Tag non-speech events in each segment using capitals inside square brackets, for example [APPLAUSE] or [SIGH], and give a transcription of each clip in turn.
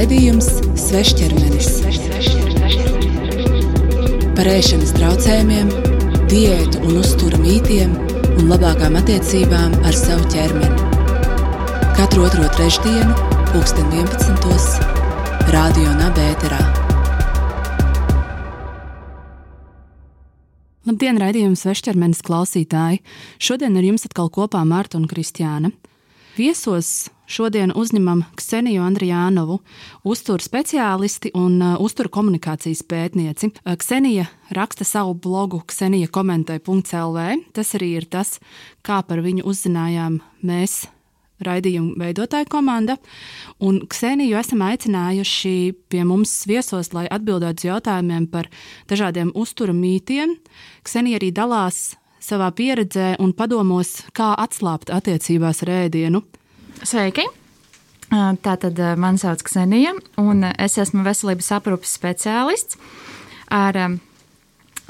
Raidījums Svešķermenis par ēšanas traucējumiem, diētu un uzturu mītiem un labākām attiecībām ar savu ķermeni. Katru otro trešdienu, pulksten 11. Radio Nabērā. Labdien, raidījums Svešķermenis klausītāji! Šodien ar jums atkal kopā Mārta un Kristiāna. Viesos šodien uzņemam Kseniju Andrijānovu, uzturu speciālisti un uh, uzturu komunikācijas pētnieci. Uh, Ksenija raksta savu blogu Ksenija komentē.lv. Tas arī ir tas, kā par viņu uzzinājām mēs. Raidījuma veidotāja komanda, un Kseniju esam aicinājuši pie mums viesos, lai atbildētu uz jautājumiem par dažādiem uzturu mītiem. Ksenija arī dalās savā pieredzē un padomos, kā atslābt attiecībās ar ēdienu. Sveiki! Tātad mani sauc Ksenija, un es esmu veselības aprūpes speciālists ar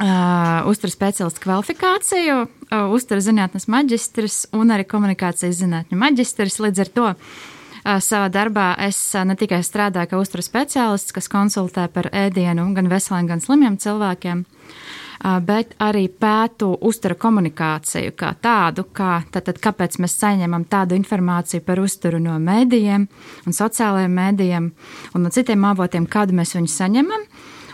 uh, uzturu speciālistu kvalifikāciju, uh, uzturu zinātnes maģistrs un arī komunikācijas zinātņu maģistrs. Līdz ar to uh, savā darbā es ne tikai strādāju kā uzturu speciālists, kas konsultē par ēdienu gan veseliem, gan slimiem cilvēkiem, bet arī pētu uzturu komunikāciju kā tādu, kā, tātad, kāpēc mēs saņemam tādu informāciju par uzturu no mēdījiem un sociālajiem mēdījiem un no citiem avotiem, kādu mēs viņu saņemam.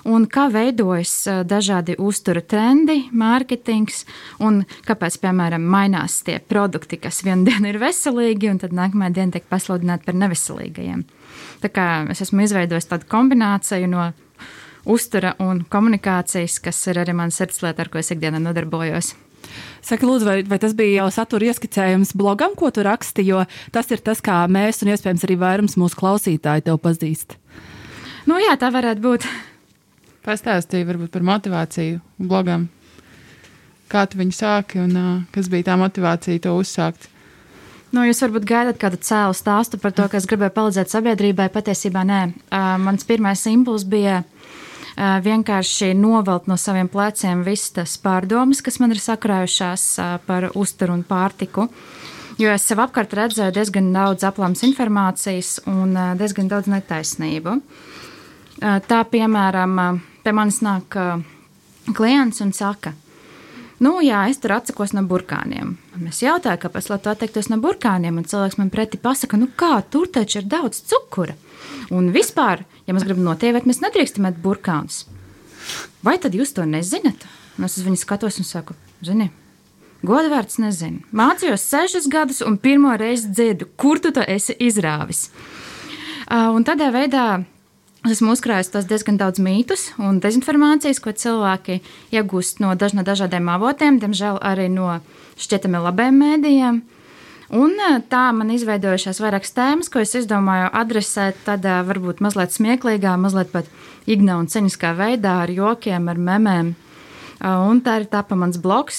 Un kā veidojas dažādi uztura trendi, mārketings, un kāpēc, piemēram, mainās tie produkti, kas vienu dienu ir veselīgi, un tad nākamajā dienā tiek pasludināti par neveselīgajiem. Tā kā es esmu izveidojis tādu kombināciju no uztura un komunikācijas, kas ir arī mans sirdslieta, ar ko es ikdienā nodarbojos. Saka, lūdzu, vai, vai tas bija jau satura ieskicējums blogam, ko tu raksti, jo tas ir tas, kā mēs un iespējams arī vairums mūsu klausītāji tev pazīst? Nu jā, tā varētu būt. Pastāstīja varbūt par motivāciju blogam. Kā tu viņu sāki un uh, kas bija tā motivācija to uzsākt? Nu, jūs varbūt gaidat kādu cēlu stāstu par to, ka es gribēju palīdzēt sabiedrībai. Patiesībā nē. Uh, mans pirmais impulss bija uh, vienkārši novelt no saviem pleciem visas tās pārdomas, kas man ir sakrājušās par uzturu un pārtiku. Jo es sev apkārt redzēju diezgan daudz aplams informācijas un diezgan daudz netaisnību. Tā piemēram, pie manis nāk klients un saka, Nu, jā, es tur atsakos no burkāniem. Un es jautāju, kāpēc tu atteiktos no burkāniem, un cilvēks man pretī pasaka, nu kā, tur taču ir daudz cukura. Un vispār, ja mēs gribam notievēt, mēs nedrīkstam ēst burkānus. Vai tad jūs to nezināt? Un es uz viņu skatos un saku, zini, godvārds nezinu. Mācījos sešas gadus un pirmo reizi dziedu, kur tu to esi izrāvis. Un tādā veidā esmu uzkrājis tos diezgan daudz mītus un dezinformācijas, ko cilvēki iegūst no daž, no dažādiem avotiem, diemžēl arī no šķietami labiem mēdījiem. Un e, tā man izveidojušās vairākas tēmas, ko es izdomāju adresēt tādā varbūt mazliet smieklīgā, mazliet pat igna un ceņiskā veidā, ar jokiem, ar memēm. E, un tā ir tapa mans blogs,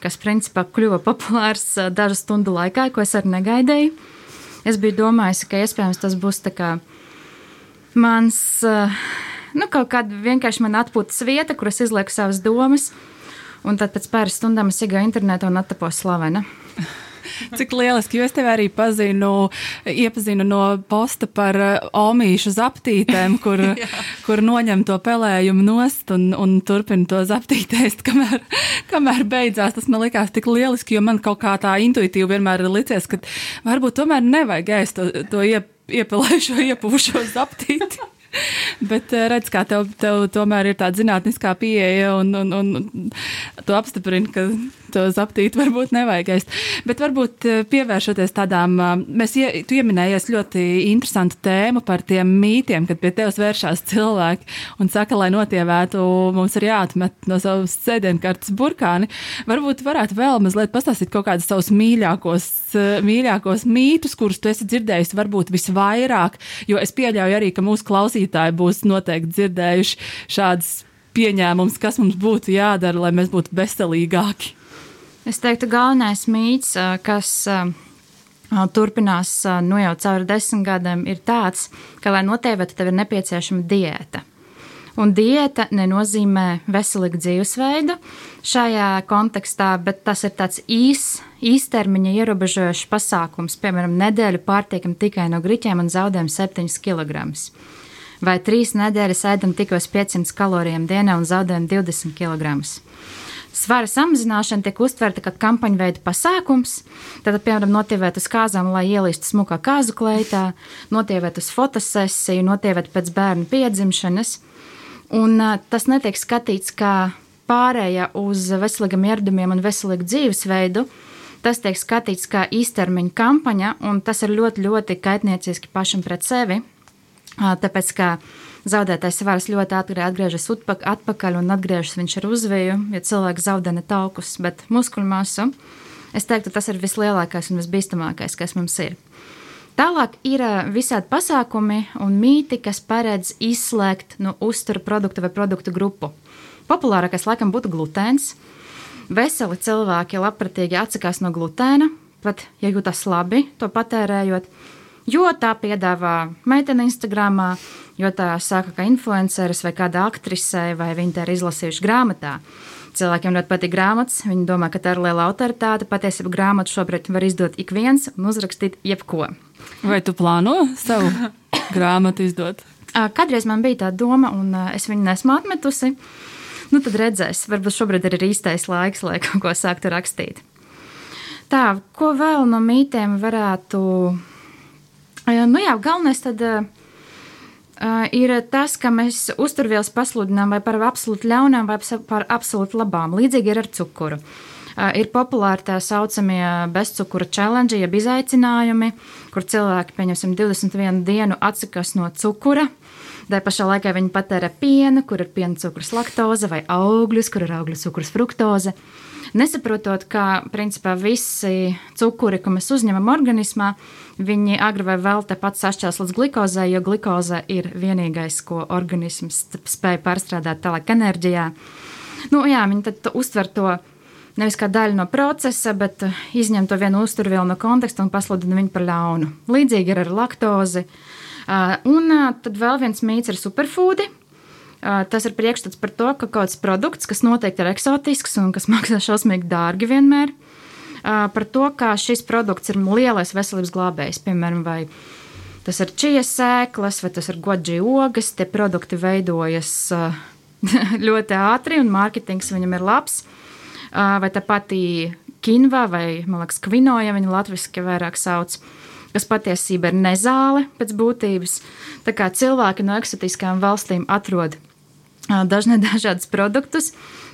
kas principā kļuva populārs dažu stundu laikā, ko es arī negaidīju. Es biju domājis, ka iespējams tas būs tā kā mans, nu, kaut kāda vienkārši man atpūtas vieta, kur es izlieku savas domas. Un tad pēc pāris stundām es iegāju internetā un attapos slavena. [LAUGHS] Cik lieliski, jo es tevi arī pazinu, iepazinu no posta par uh, omīšu zaptītēm, [LAUGHS] kur, kur noņem to pelējumu nost un, un turpina to zaptītēst, [LAUGHS] kamēr, kamēr beidzās. Tas man likās tik lieliski, jo man kaut kā tā intuitīvi vienmēr ir licies, ka varbūt tomēr nevajag ēst to, to iep, iepilējušo, iepūšo zaptīti. Bet eh, redz, kā tev, tev tomēr ir tāda zinātniskā pieeja, un, un, un tu apstiprini, ka to zaptīt [LAUGHS] varbūt nevajag ēst. Bet varbūt eh, pievēršoties tādām, eh, mēs, ie, tu ieminējies ļoti interesantu tēmu par tiem mītiem, kad pie tevis vēršās cilvēki un saka, lai notievētu, mums ir jāatmet no savas sēdienkartes burkāni. Varbūt varētu vēl mazliet pastāstīt kaut kādus savus mīļākos, mīļākos mītus, kurus tu esi dzirdējis varbūt visvairāk, jo es pieļauju arī, ka mūsu klausītāji būs noteikti dzirdējuši šādas pieņēmums, kas mums būtu jādara, lai mēs būtu veselīgāki. Es teiktu, galvenais mīts, kas turpinās nu jau cauri desmit gadiem, ir tāds, ka, lai notievētu, tev ir nepieciešama diēta. Un diēta nenozīmē veselīgu dzīvesveidu šajā kontekstā, bet tas ir tāds īs, īstermiņa ierobežojošs pasākums. Piemēram, nedēļu pārtiekam tikai no griķiem un zaudējam 7 kg. Vai trīs nedēļas ēdam tikai 500 kalorijām dienā un zaudējam 20 kg. Svara samazināšana tiek uztverta kā kampaņu veida pasākums. Tad, piemēram, notievēt uz kāzām, lai ielīstu smukā kāzu kleitā, notievēt uz fotosesiju, notievēt pēc bērnu piedzimšanas. Un tas netiek skatīts kā pārēja uz veselīgiem ieradumiem un veselīgu dzīvesveidu. Tas tiek skatīts kā īstermiņa kampaņa, un tas ir ļoti, ļoti kaitnieciski pašam pret sevi. Tāpēc, ka zaudētais svars ļoti ātri atgriežas atpakaļ un atgriežas viņš ar uzvēju, ja cilvēks zaudē ne taukus, bet muskuļu masu. Es teiktu, tas ir vislielākais un visbīstamākais, kas mums ir. Tālāk ir visādi pasākumi un mīti, kas paredz izslēgt no uzturu produktu vai produktu grupu. Populārākais laikam būtu glutēns. Veseli cilvēki labprātīgi atsakās no glutēna, pat ja jūtas labi to patērējot, jo tā piedāvā meitene Instagram, jo tā saka, ka influenceris vai kāda aktrise vai viņi tā ir izlasījuši grāmatā. Cilvēkiem ļoti patīk grāmatas, viņi domā, ka tā ir liela autoritāte. Patiesībā grāmatu šobrīd var izdot ik viens un uzrakstīt jebko. Vai tu plāno savu [COUGHS] grāmatu izdot? Kadreiz man bija tā doma, un es viņu nesmu atmetusi. Nu, tad redzēs, varbūt šobrīd ir īstais laiks, lai [LAUGHS] kaut ko sāktu rakstīt. Tā, ko vēl no mītiem varētu. Nu jā, galvenais tad. Uh, Uh, ir tas, ka mēs uzturvielas pasludinām vai par absolūti ļaunām, vai par absolūti labām. Līdzīgi ir ar cukuru. Uh, ir populāri tā saucamie bezcukura challenge, jeb izaicinājumi, kur cilvēki, pieņemsim, 21 dienu atsakās no cukura. Tā pašā laikā viņi patērē pienu, kur ir piena cukurs, laktoze vai augļus, kur ir augļu cukurs, fruktoze. Nesaprotot, ka principā visi cukuri, ko mēs uzņemam organismā, viņi agri vai vēl tepat sašķels līdz glikozē, jo glikoze ir vienīgais, ko organisms spēj pārstrādāt tālāk enerģijā. Nu, jā, viņi tad uztver to nevis kā daļu no procesa, bet izņem to vienu uzturvielu no konteksta un pasludina viņu par ļaunu. Līdzīgi ir ar laktozi. Un tad vēl viens mīts ir superfoodi, Tas ir priekšstats par to, ka kaut kāds produkts, kas noteikti ir eksotisks un kas [LAUGHS] maksā šausmīgi dārgi vienmēr, par to, ka šis produkts ir lielais veselības glābējs, piemēram, vai tas ir čijas sēklas, vai tas ir godži ogas, tie produkti veidojas [LAUGHS] ļoti ātri un mārketings viņam ir labs. Vai tā pati kinva vai, man liekas, kvinoja, viņa latviski vairāk sauc kas patiesībā ir nezāle pēc būtības. Tā kā cilvēki no eksotiskām valstīm atrod dažne [LAUGHS] dažādus produktus,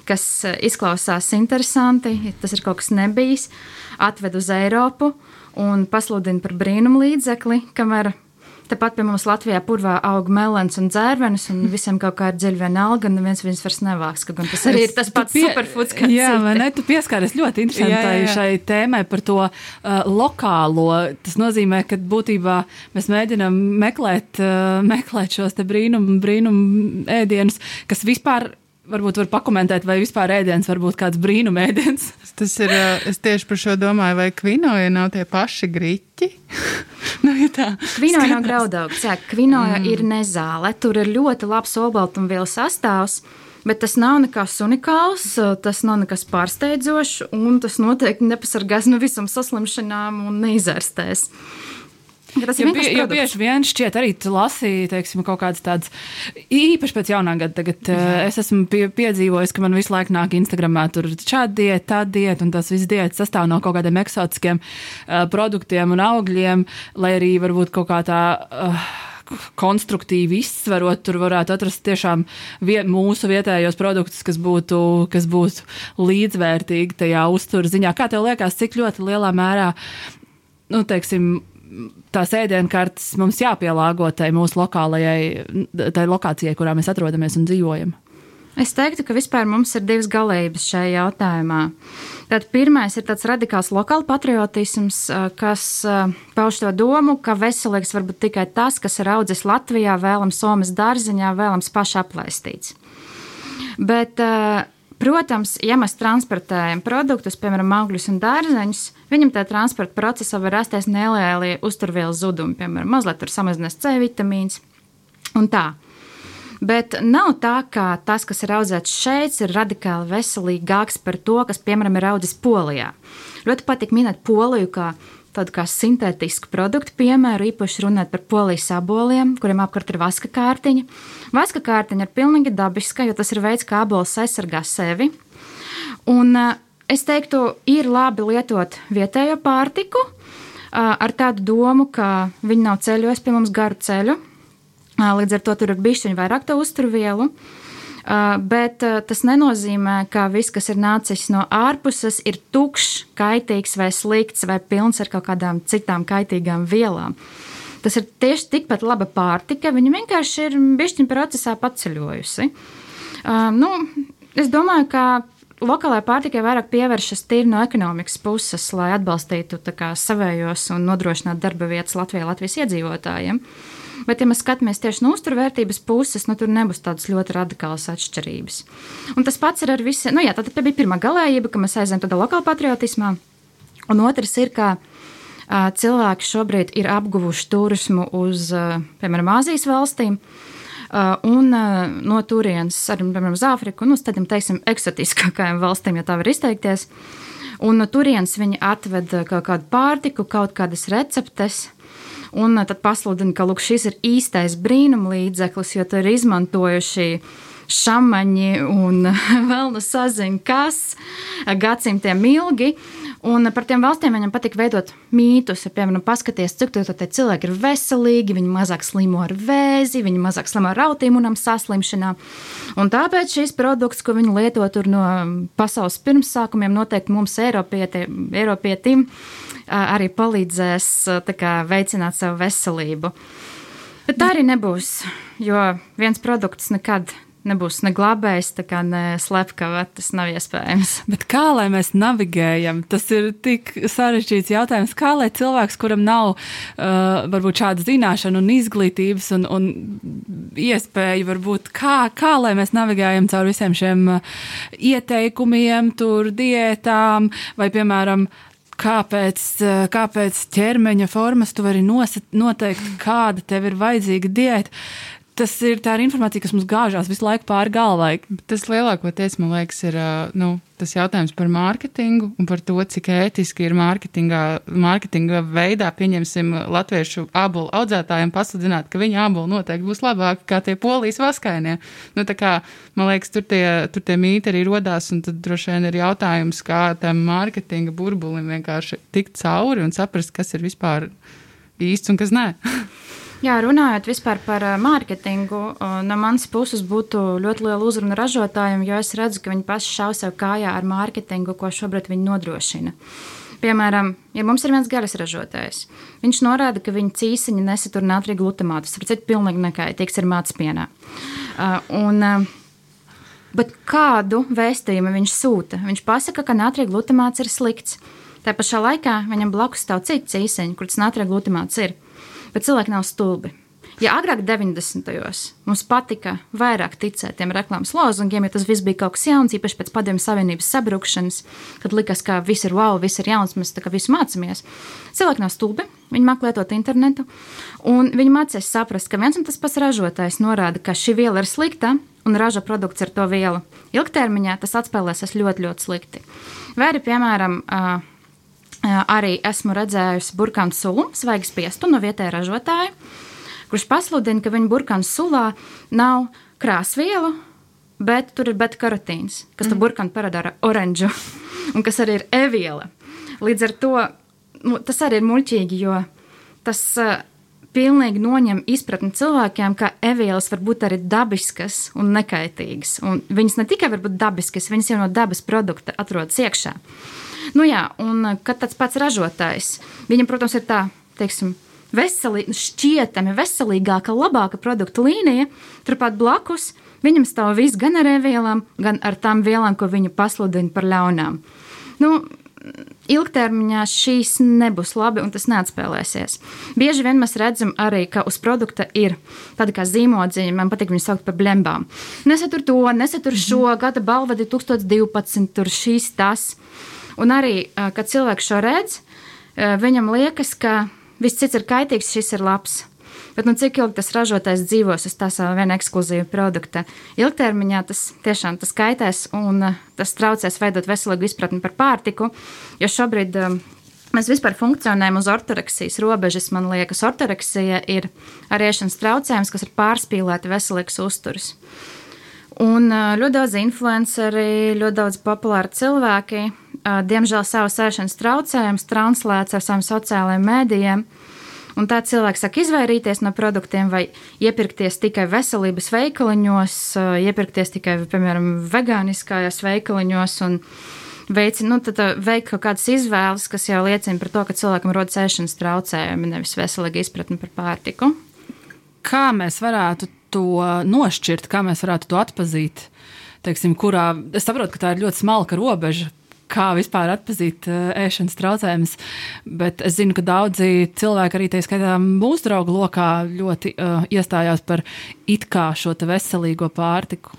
kas izklausās interesanti, tas ir kaut kas nebijis, atved uz Eiropu un pasludina par brīnumu līdzekli, kamēr Tepat pie mums Latvijā purvā aug melns un dzērvenes, un visiem kaut kā ir dziļi viena alga, un neviens viņus vairs nevāks. Tas arī ir tas pats pie... superfoods, kas jā, citi. ne, tu pieskāries ļoti interesantai šai tēmai par to uh, lokālo. Tas nozīmē, ka būtībā mēs mēģinām meklēt, uh, meklēt šos brīnumu, brīnumu ēdienus, kas vispār varbūt var pakomentēt, vai vispār ēdiens var būt kāds brīnumēdiens. [LAUGHS] Tas ir, es tieši par šo domāju, vai kvinoja nav tie paši griķi? [LAUGHS] nu, ja tā. Kvinoja nav graudaugs, jā, kvinoja mm. ir nezāle, tur ir ļoti labs olbaltumvielu sastāvs. Bet tas nav nekas unikāls, tas nav nekas pārsteidzošs, un tas noteikti nepasargās no visām saslimšanām un neizārstēs. Tas ir bie, jo bieži vien šķiet, arī lasīju, teiksim, kaut kādas tādas, īpaši pēc jaunā gada. Tagad uh, es esmu pie, piedzīvojis, ka man visu laiku nāk Instagramā tur šāda diēta, tā diēta, un tas viss diēta sastāv no kaut kādiem eksotiskiem uh, produktiem un augļiem, lai arī varbūt kaut kā tā. Uh, konstruktīvi izsverot, tur varētu atrast tiešām vie, mūsu vietējos produktus, kas būtu, kas būtu līdzvērtīgi tajā uzturziņā. Kā tev liekas, cik ļoti lielā mērā, nu, teiksim, tās ēdienkartes mums jāpielāgo tai mūsu lokālajai, tai lokācijai, kurā mēs atrodamies un dzīvojam. Es teiktu, ka vispār mums ir divas galības šajā jautājumā. Tad pirmais ir tāds radikāls lokāls patriotisms, kas pauž to domu, ka veselīgs var būt tikai tas, kas ir audzis Latvijā, vēlams Somas dārziņā, vēlams pašaplaistīts. Bet uh, Protams, ja mēs transportējam produktus, piemēram, augļus un dārzeņus, viņam tā transporta procesā var rasties nelieli uzturvielu zudumi, piemēram, mazliet samazinās C vitamīns un tā. Bet nav tā, ka tas, kas ir audzēts šeit, ir radikāli veselīgāks par to, kas, piemēram, ir audzis Polijā. Ļoti patīk minēt Poliju kā tādu kā sintētisku produktu piemēru, īpaši runāt par polijas aboliem, kuriem apkārt ir vaska kārtiņa. Vaska kārtiņa ir pilnīgi dabiska, jo tas ir veids, kā abols aizsargā sevi. Un es teiktu, ir labi lietot vietējo pārtiku ar tādu domu, ka viņi nav ceļojis pie mums garu ceļu. Līdz ar to tur ir bišķiņi vairāk to uzturvielu. Bet tas nenozīmē, ka viss, kas ir nācis no ārpuses, ir tukšs, kaitīgs vai slikts vai pilns ar kaut kādām citām kaitīgām vielām. Tas ir tieši tikpat laba pārtika, viņa vienkārši ir bišķiņa procesā paceļojusi. Nu, es domāju, ka lokālajai pārtikai vairāk pievēršas tīri no ekonomikas puses, lai atbalstītu kā, savējos un nodrošinātu darba vietas Latvijā, Latvijas iedzīvotājiem. Bet, ja mēs skatāmies tieši no uzturvērtības puses, nu, tur nebūs tādas ļoti radikālas atšķirības. Un tas pats ir ar visiem. Nu, jā, tā bija pirmā galējība, ka mēs aizējām tādā lokālā patriotismā. Un otrs ir, ka uh, cilvēki šobrīd ir apguvuši turismu uz, uh, piemēram, Āzijas valstīm. Uh, un uh, no turienes arī, piemēram, uz Āfriku, nu, tādiem, teiksim, eksotiskākajām valstīm, ja tā var izteikties. Un no turienes viņi atved kaut kādu pārtiku, kaut kādas receptes, un tad pasludina, ka lūk, šis ir īstais brīnumlīdzeklis, jo tur ir izmantojuši šāmaņi un [LAUGHS] vēl nu saziņa, kas gadsimtiem ilgi. Un par tiem valstīm viņam patīk veidot mītus. Ja, piemēram, paskaties, cik tie cilvēki ir veselīgi, viņi mazāk slimo ar vēzi, viņi mazāk slimo ar autīmunam saslimšanām. Un tāpēc šis produkts, ko viņi lieto no pasaules pirmsākumiem, noteikti mums, Eiropietim arī palīdzēs kā, veicināt savu veselību. Bet tā arī nebūs, jo viens produkts nekad nebūs ne glābējs, ne slepkava. Tas nav iespējams. [LAUGHS] Bet kā lai mēs navigējam? Tas ir tik sarežģīts jautājums. Kā lai cilvēks, kuram nav uh, varbūt šāda zināšana un izglītības un, un iespēja, varbūt kā, kā lai mēs navigējam caur visiem šiem uh, ieteikumiem, tur diētām vai, piemēram, uh, kāpēc ķermeņa formas tu vari noteikt, kāda tev ir vajadzīga diēta tas ir tā ir informācija, kas mums gāžās visu laiku pāri galvai. Tas lielākoties, man liekas, ir nu, tas jautājums par mārketingu un par to, cik ētiski ir mārketinga veidā, pieņemsim, latviešu ābolu audzētājiem pasludināt, ka viņa ābolu noteikti būs labāka kā tie polijas vaskainie. Nu, kā, man liekas, tur tie, tur tie mīti arī rodās, un tad droši vien ir jautājums, kā tam mārketinga burbulim vienkārši tikt cauri un saprast, kas ir vispār īsts un kas nē. [LAUGHS] Jā, runājot vispār par mārketingu, no manas puses būtu ļoti liela uzruna ražotājiem, jo es redzu, ka viņi paši šauj sev kājā ar mārketingu, ko šobrīd viņi nodrošina. Piemēram, ja mums ir viens gaļas ražotājs, viņš norāda, ka viņa cīsiņa nesatur natrija glutamātu. Tas ir pilnīgi nekaitīgs, ir mācspienā. Un, bet kādu vēstījumu viņš sūta? Viņš pasaka, ka natrija glutamāts ir slikts. Tā pašā laikā viņam blakus stāv cits cīsiņš, kur tas natrija glutamāts ir bet cilvēki nav stulbi. Ja agrāk, 90. gados, mums patika vairāk ticēt tiem reklāmas lozungiem, jo tas viss bija kaut kas jauns, īpaši pēc Padomju Savienības sabrukšanas, kad likās, ka viss ir wow, viss ir jauns, mēs tā kā visu mācāmies. Cilvēki nav stulbi, viņi māk lietot internetu, un viņi mācās saprast, ka viens un tas pats ražotājs norāda, ka šī viela ir slikta, un raža produkts ar to vielu. Ilgtermiņā tas atspēlēsies ļoti, ļoti slikti. Vai arī, piemēram, arī esmu redzējusi burkānu sulu, svaigu spiestu no vietējā ražotāja, kurš pasludina, ka viņa burkānu sulā nav krāsvielu, bet tur ir beta-karotīns, kas mm. to burkānu paradara oranžu, [LAUGHS] un kas arī ir eviela. Līdz ar to nu, tas arī ir muļķīgi, jo tas uh, pilnīgi noņem izpratni cilvēkiem, ka evielas var būt arī dabiskas un nekaitīgas. Un viņas ne tikai var būt dabiskas, viņas jau no dabas produkta atrodas iekšā. Nu, jā, un eh, kad tāds pats ražotājs, viņam, protams, ir tā, teiksim, veselī, šķietami veselīgāka, labāka produktu līnija, turpat blakus viņam stāv viss gan ar ēvielām, gan ar tām vielām, ko viņu pasludina par ļaunām. Nu, ilgtermiņā šīs nebūs labi un tas neatspēlēsies. Bieži vien mēs redzam arī, ka uz produkta ir tāda kā zīmodziņa, man patīk viņu saukt par blembām. Nesatur to, nesatur šo, gada balva 2012, tur šīs tas. Un arī, kad cilvēks šo redz, viņam liekas, ka viss cits ir kaitīgs, šis ir labs. Bet nu, cik ilgi tas ražotājs dzīvos uz tā sava viena ekskluzīva produkta? Ilgtermiņā tas tiešām tas kaitēs un tas traucēs veidot veselīgu izpratni par pārtiku, jo šobrīd Mēs vispār funkcionējam uz ortoreksijas robežas. Man liekas, ortoreksija ir arī ēšanas traucējums, kas ir pārspīlēti veselīgs uzturs. Un ļoti daudz influenceri, ļoti daudz populāri cilvēki, diemžēl savus ēšanas traucējumus translēts ar saviem sociālajiem mēdījiem. Un tā cilvēks saka izvairīties no produktiem vai iepirkties tikai veselības veikaliņos, iepirkties tikai, piemēram, vegāniskajos veikaliņos un veicina, nu, tad veikt kaut kādas izvēles, kas jau liecina par to, ka cilvēkam rodas ēšanas traucējumi, nevis veselīga izpratne par pārtiku. Kā mēs varētu to nošķirt, kā mēs varētu to atpazīt? Teiksim, kurā, es saprotu, ka tā ir ļoti smalka robeža, kā vispār atpazīt uh, ēšanas traucējumus. Bet es zinu, ka daudzi cilvēki, arī tā skaitā mūsu draugu lokā, ļoti uh, iestājās par it kā šo veselīgo pārtiku.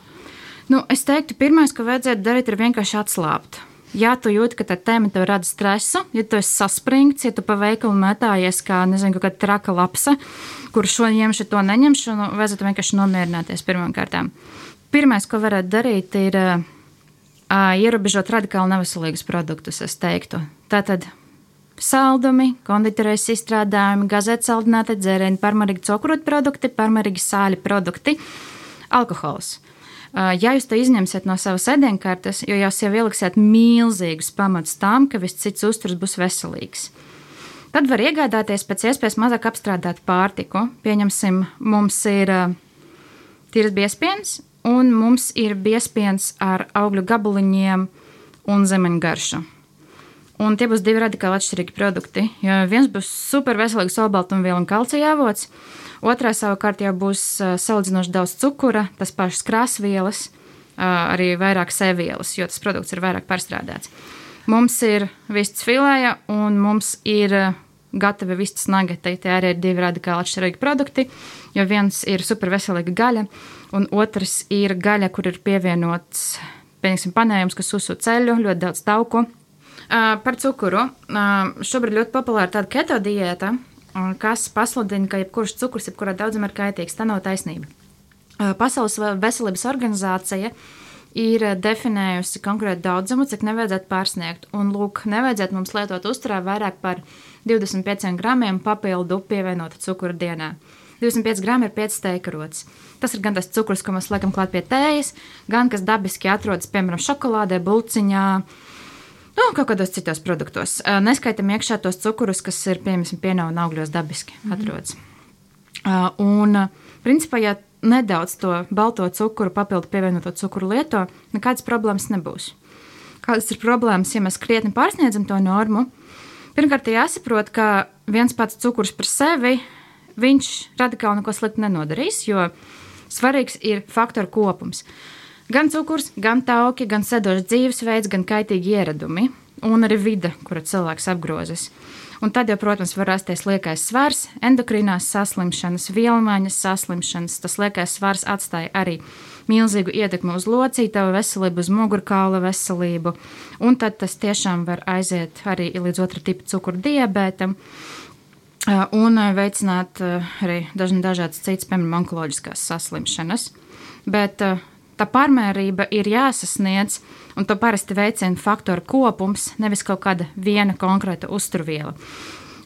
Nu, es teiktu, pirmais, ko vajadzētu darīt, ir vienkārši atslābt. Ja tu jūti, ka tā tēma tev rada stresu, ja tu esi saspringts, ja tu pa veikalu metājies kā, nezinu, kāda traka lapsa, kur šo ņemšu, to neņemšu, nu, vajadzētu vienkārši nomierināties pirmām kārtām. Pirmais, ko varētu darīt, ir uh, ierobežot radikāli neveselīgus produktus, es teiktu. Tātad saldumi, konditorejas izstrādājumi, gazēt saldināti dzērieni, parmarīgi cukurot produkti, parmarīgi sāļi produkti, alkohols. Ja jūs to izņemsiet no savas ēdienkartes, jo jūs jau ieliksiet milzīgus pamatus tam, ka viss cits uzturs būs veselīgs. Tad var iegādāties pēc iespējas mazāk apstrādāt pārtiku. Pieņemsim, mums ir tīras biespiens, un mums ir biespiens ar augļu gabaliņiem un zemeņu garšu. Un tie būs divi radikāli atšķirīgi produkti. Jo viens būs super veselīgs olbaltumvielu un kalcija avots, Otrā savukārt jau būs salīdzinoši daudz cukura, tas pašas krāsvielas, arī vairāk sevielas, jo tas produkts ir vairāk pārstrādāts. Mums ir vists filēja un mums ir gatavi vistas nageti. Tie arī ir divi radikāli atšķirīgi produkti, jo viens ir superveselīga gaļa, un otrs ir gaļa, kur ir pievienots, pieņemsim, panējums, kas uzsūta ceļu, ļoti daudz tauku. Uh, par cukuru. Uh, šobrīd ļoti populāra tāda keto diēta, kas pasludina, ka jebkurš cukurs, jebkurā daudzumā ir kaitīgs. Tā nav taisnība. Pasaules veselības organizācija ir definējusi konkrētu daudzumu, cik nevajadzētu pārsniegt. Un, lūk, nevajadzētu mums lietot uzturā vairāk par 25 gramiem papildu pievienota cukura dienā. 25 gramu ir 5 steikarots. Tas ir gan tas cukurs, ko mēs liekam klāt pie tējas, gan kas dabiski atrodas, piemēram, šokolādē, bulciņā, Nu, kaut kādos citos produktos. Neskaitam iekšā tos cukurus, kas ir piemēram pienā un augļos dabiski mm atrodas. Un, principā, ja nedaudz to balto cukuru, papildu pievienoto cukuru lieto, nekādas problēmas nebūs. Kādas ir problēmas, ja mēs krietni pārsniedzam to normu? Pirmkārt, jāsaprot, ka viens pats cukurs par sevi viņš radikāli neko sliktu nenodarīs, jo svarīgs ir faktoru kopums. Uh, Gan cukurs, gan tauki, gan sedošs dzīvesveids, gan kaitīgi ieradumi un arī vide, kura cilvēks apgrozas. Un tad jau, protams, var rasties liekais svars, endokrinās saslimšanas, vielmaiņas saslimšanas. Tas liekais svars atstāja arī milzīgu ietekmi uz locītavu veselību, uz mugurkaula veselību, un tad tas tiešām var aiziet arī līdz otra tipa cukuru diabētam. Un veicināt arī dažādas citas, piemēram, onkoloģiskās saslimšanas. Bet tā pārmērība ir jāsasniedz, un to parasti veicina faktoru kopums, nevis kaut kāda viena konkrēta uzturviela.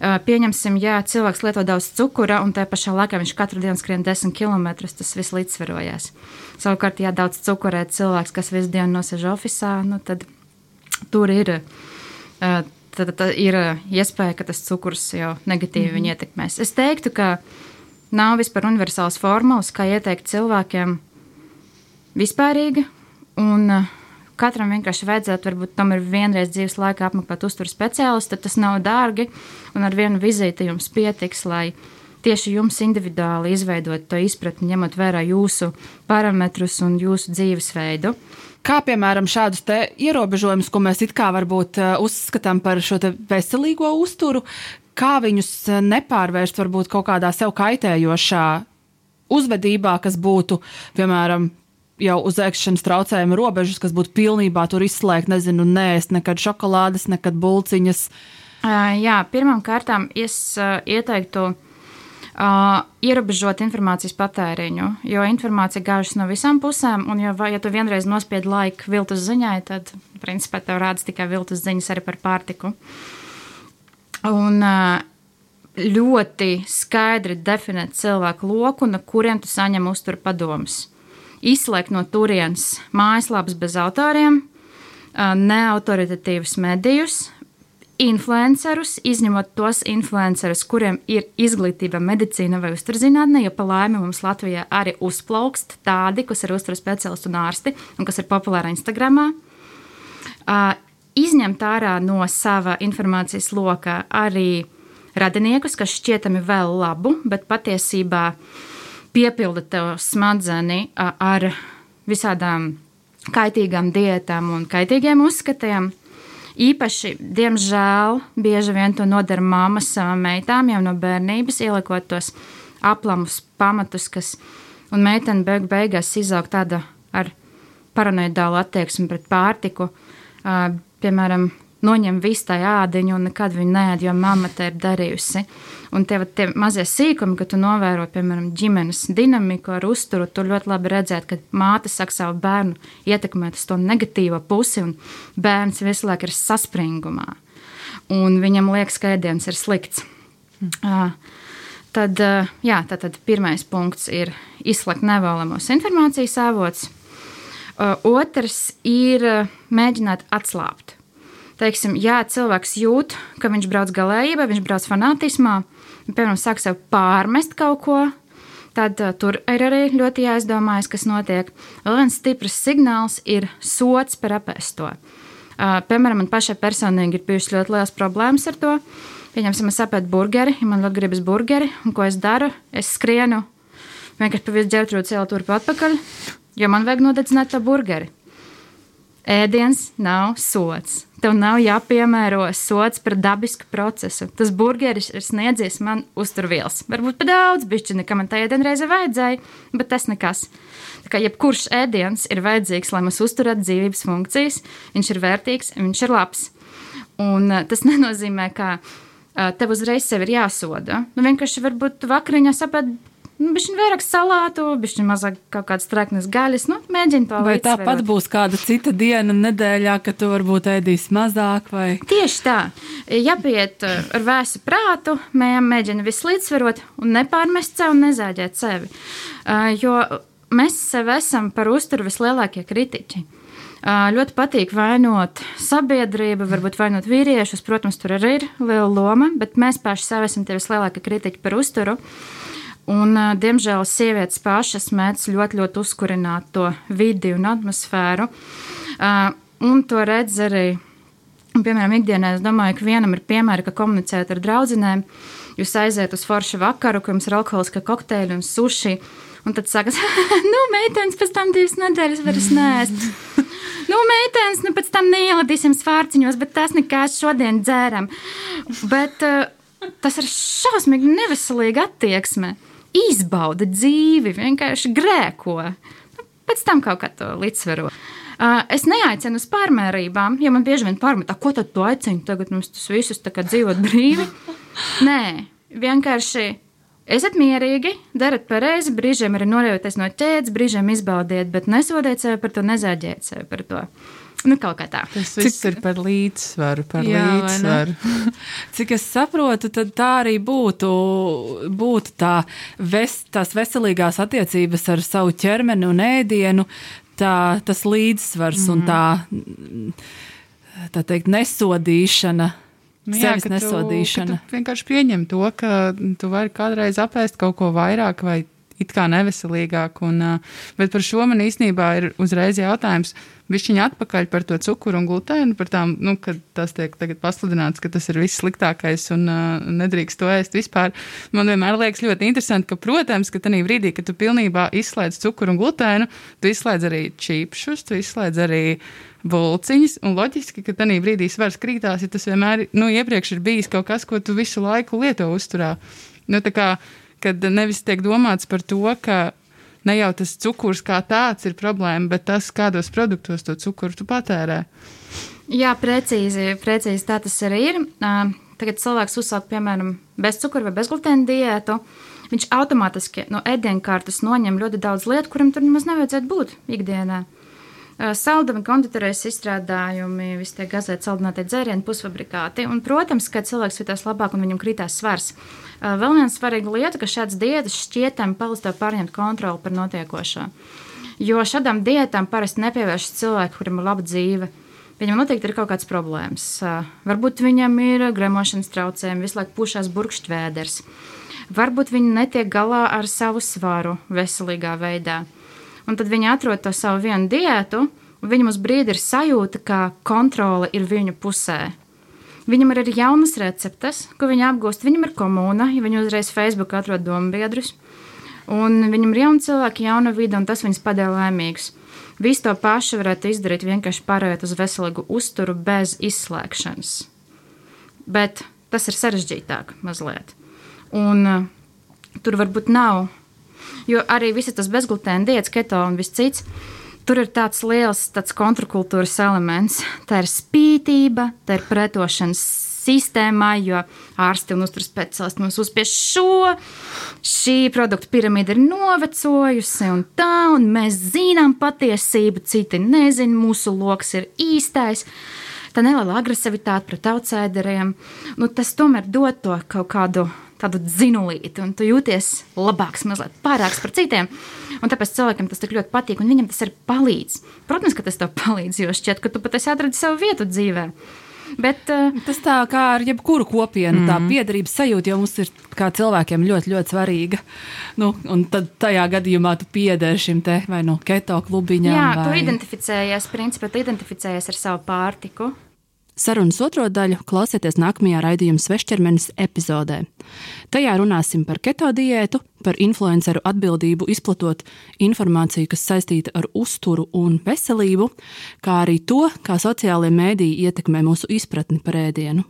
Pieņemsim, ja cilvēks lieto daudz cukura, un tajā pašā laikā viņš katru dienu skrien 10 km, tas viss līdzsvarojās. Savukārt, ja daudz cukurē cilvēks, kas visu dienu nosēž oficiālā, nu, tad tur ir. Tad, tad ir iespēja, ka tas cukurs jau negatīvi mm -hmm. viņu ietekmēs. Es teiktu, ka nav vispār universāls formulas, kā ieteikt cilvēkiem vispārīga. Un, uh, Katram vienkārši vajadzētu, varbūt, tomēr vienreiz dzīves laikā apmeklēt uzturu speciālistu, tad tas nav dārgi. Un ar vienu vizīti jums pietiks, lai tieši jums individuāli izveidot to izpratni, ņemot vērā jūsu parametrus un jūsu dzīvesveidu. Kā piemēram šādus ierobežojumus, ko mēs it kā varbūt uh, uzskatām par šo veselīgo uzturu, kā viņus uh, nepārvērst varbūt kaut kādā sev kaitējošā uzvedībā, kas būtu, piemēram, jau uz ēkšanas traucējumu robežas, kas būtu pilnībā tur izslēgt, nezinu, nēst nekad šokolādes, nekad bulciņas. Jā, pirmām kārtām es ieteiktu Uh, ierobežot informācijas patēriņu, jo informācija gāžas no visām pusēm, un, ja, ja tu vienreiz nospied laiku viltus ziņai, tad, principā, tev rādas tikai viltus ziņas arī par pārtiku. Un uh, ļoti skaidri definēt cilvēku loku, no kuriem tu saņem uzturu padomus. Izslēgt no turienes mājaslapas bez autoriem, neautoritatīvus medijus, influencerus, izņemot tos influencerus, kuriem ir izglītība medicīna vai uzturzinātne, jo pa laimi mums Latvijā arī uzplaukst tādi, kas ir uzturu speciālisti un ārsti un kas ir populāri Instagramā. Izņemt ārā no sava informācijas loka arī radiniekus, kas šķietami vēl labu, bet patiesībā piepilda tev smadzni ar visādām kaitīgām diētām un kaitīgiem uzskatiem. Īpaši, diemžēl, bieži vien to nodara mammas savām meitām jau no bērnības, ieliekot tos aplamus pamatus, kas, un meitene beig beigās izaug tāda ar paranoidālu attieksmi pret pārtiku. Uh, piemēram, noņem visu tā ādiņu un nekad viņu neēd, jo mamma te ir darījusi. Un tie, tie mazie sīkumi, kad tu novēro, piemēram, ģimenes dinamiku ar uzturu, tu ļoti labi redzēt, ka māte saka savu bērnu ietekmēt uz to negatīvo pusi, un bērns visu laiku ir saspringumā. Un viņam liekas, ka ēdiens ir slikts. Mm. Tad, jā, tad, tad pirmais punkts ir izslēgt nevēlamos informācijas avots. Otrs ir mēģināt atslābt teiksim, ja cilvēks jūt, ka viņš brauc galējībā, viņš brauc fanātismā, piemēram, sāk sev pārmest kaut ko. Tad uh, tur ir arī ļoti jāizdomājas, kas notiek. Vēl viens stiprs signāls ir sots par apēsto. Uh, piemēram, man pašai personīgi ir bijušas ļoti liels problēmas ar to. Pieņemsim, es apēdu burgeri, ja man ļoti gribas burgeri, un ko es daru? Es skrienu vienkārši pa visu ģērbtrūdu celu turpu atpakaļ, jo man vajag nodedzināt to burgeri. Ēdiens nav sots tev nav jāpiemēro sots par dabisku procesu. Tas burgeris ir sniedzies man uzturvielas. Varbūt pat daudz, bišķi nekam man tajā dienreizē vajadzēja, bet tas nekas. Tā kā jebkurš ēdiens ir vajadzīgs, lai mēs uzturētu dzīvības funkcijas, viņš ir vērtīgs, viņš ir labs. Un tas [LAUGHS] nenozīmē, ka tev uzreiz sev ir jāsoda. Nu, vienkārši varbūt vakariņā saprāt Nu, Bišķiņ vairāk salātu, bišķiņ mazāk kaut kādas treknas gaļas. Nu, mēģini to Vai tāpat būs kāda cita diena nedēļā, kad tu varbūt ēdīsi mazāk? Vai? Tieši tā. Jāpiet uh, ar vēsu prātu, mēģina visu līdzsvarot un nepārmest sev un nezāģēt sevi. Uh, jo mēs sev esam par uzturu vislielākie kritiķi. Uh, ļoti patīk vainot sabiedrību, varbūt vainot vīriešus. Protams, tur arī ir liela loma, bet mēs paši sev esam tie vislielākie kritiķi par uzturu. Un, diemžēl sievietes pašas mēdz ļoti, ļoti uzkurināt to vidi un atmosfēru. Un to redz arī, piemēram, ikdienā. Es domāju, ka vienam ir piemēra, ka komunicēt ar draudzenēm. Jūs aiziet uz foršu vakaru, kur jums ir alkoholiska kokteļa un suši. Un tad sākas, [LAUGHS] nu, meitenes pēc tam divas nedēļas vairs nēst. [LAUGHS] nu, meitenes, nu, pēc tam neieladīsim svārciņos, bet tas nekās šodien dzēram. Bet uh, tas ir šausmīgi neveselīga attieksme izbauda dzīvi, vienkārši grēko. Nu, pēc tam kaut kā to līdzsvaro. Es neaicinu uz pārmērībām, jo man bieži vien pārmet, ko tad tu aicini tagad mums tas visus dzīvot brīvi. [LAUGHS] Nē, vienkārši Esiet mierīgi, darat pareizi, brīžiem arī norējoties no ķēdes, brīžiem izbaudiet, bet nesodiet sevi par to, nezāģēt sevi par to. Nu, kaut kā tā. Tas viss Cik... ir par līdzsvaru. Par Jā, līdzsvaru. [LAUGHS] Cik es saprotu, tad tā arī būtu, būtu tā ves, tās veselīgās attiecības ar savu ķermeni un ēdienu, tā, tas līdzsvars mm. un tā, tā teikt, nesodīšana. Nu, jā, sevis nesodīšana. Tu, tu vienkārši pieņem to, ka tu vari kādreiz apēst kaut ko vairāk vai it kā neveselīgāk. Un, bet par šo man īstenībā ir uzreiz jautājums. Višķiņa atpakaļ par to cukuru un glutēnu, par tām, nu, kad tas tiek tagad pasludināts, ka tas ir viss sliktākais un uh, nedrīkst to ēst vispār. Man vienmēr liekas ļoti interesanti, ka, protams, ka tajā brīdī, kad tu pilnībā izslēdz cukuru un glutēnu, tu izslēdz arī čīpšus, tu izslēdz arī bulciņas, un loģiski, ka tajā brīdī svars krītās, ja tas vienmēr, nu, iepriekš ir bijis kaut kas, ko tu visu laiku lieto uzturā. Nu, tā kā kad nevis tiek domāts par to, ka ne jau tas cukurs kā tāds ir problēma, bet tas, kādos produktos to cukuru tu patērē. Jā, precīzi, precīzi tā tas arī ir. Tagad cilvēks uzsāk, piemēram, bez cukura vai bezglutēna diētu. viņš automātiski no ēdienkartes noņem ļoti daudz lietu, kuram tur nemaz nevajadzētu būt ikdienā. Saldumi, konditorijas izstrādājumi, visi tie gazēti saldinātie dzērieni, pusfabrikāti. Un, protams, ka cilvēks jutās labāk un viņam kritās svars. Vēl viena svarīga lieta, ka šāds diētas šķietami palīdz tev pārņemt kontroli par notiekošo. Jo šādām diētām parasti nepievēršas cilvēki, kuriem ir laba dzīve. Viņam noteikti ir kaut kādas problēmas. Varbūt viņam ir gremošanas traucējumi, visu laiku pušās burkšķvēders. Varbūt viņi netiek galā ar savu svaru veselīgā veidā. Un tad viņi atrod to savu vienu diētu, un viņam uz brīdi ir sajūta, ka kontrole ir viņu pusē. Viņam ir arī jaunas receptes, ko viņi apgūst. Viņam ir komūna, ja viņi uzreiz Facebook atrod domu biedrus. Un viņam ir jauni cilvēki, jauna vide, un tas viņus padara laimīgus. Visu to pašu varētu izdarīt vienkārši pārējot uz veselīgu uzturu bez izslēgšanas. Bet tas ir sarežģītāk mazliet. Un uh, tur varbūt nav jo arī visas tas bezglutēna diets, keto un viss cits. Tur ir tāds liels tāds kontrakultūras elements. Tā ir spītība, tā ir pretošanas sistēmā, jo ārsti un uzturs speciālisti mums uzspiež šo. Šī produktu piramīda ir novecojusi, un tā, un mēs zinām patiesību, citi nezina, mūsu lokus ir īstais. Tā neliela agresivitāte pret outsideriem, nu, tas tomēr dod to kaut kādu tādu dzinulīti, un tu jūties labāks, mazliet pārāks par citiem. Un tāpēc cilvēkam tas ļoti patīk, un viņam tas arī palīdz. Protams, ka tas tev palīdz, jo šķiet, ka tu pat esi atradis savu vietu dzīvē. Bet, uh, tas tā kā ar jebkuru kopienu, mm. tā mhm. piederības sajūta jau mums ir kā cilvēkiem ļoti, ļoti svarīga. Nu, un tad tajā gadījumā tu piederi šim te vai no nu, keto klubiņam. Jā, vai... tu identificējies, principā tu identificējies ar savu pārtiku. Sarunas otro daļu klausieties nākamajā raidījuma svešķermenis epizodē. Tajā runāsim par keto diētu, par influenceru atbildību izplatot informāciju, kas saistīta ar uzturu un veselību, kā arī to, kā sociālajie mēdīji ietekmē mūsu izpratni par ēdienu.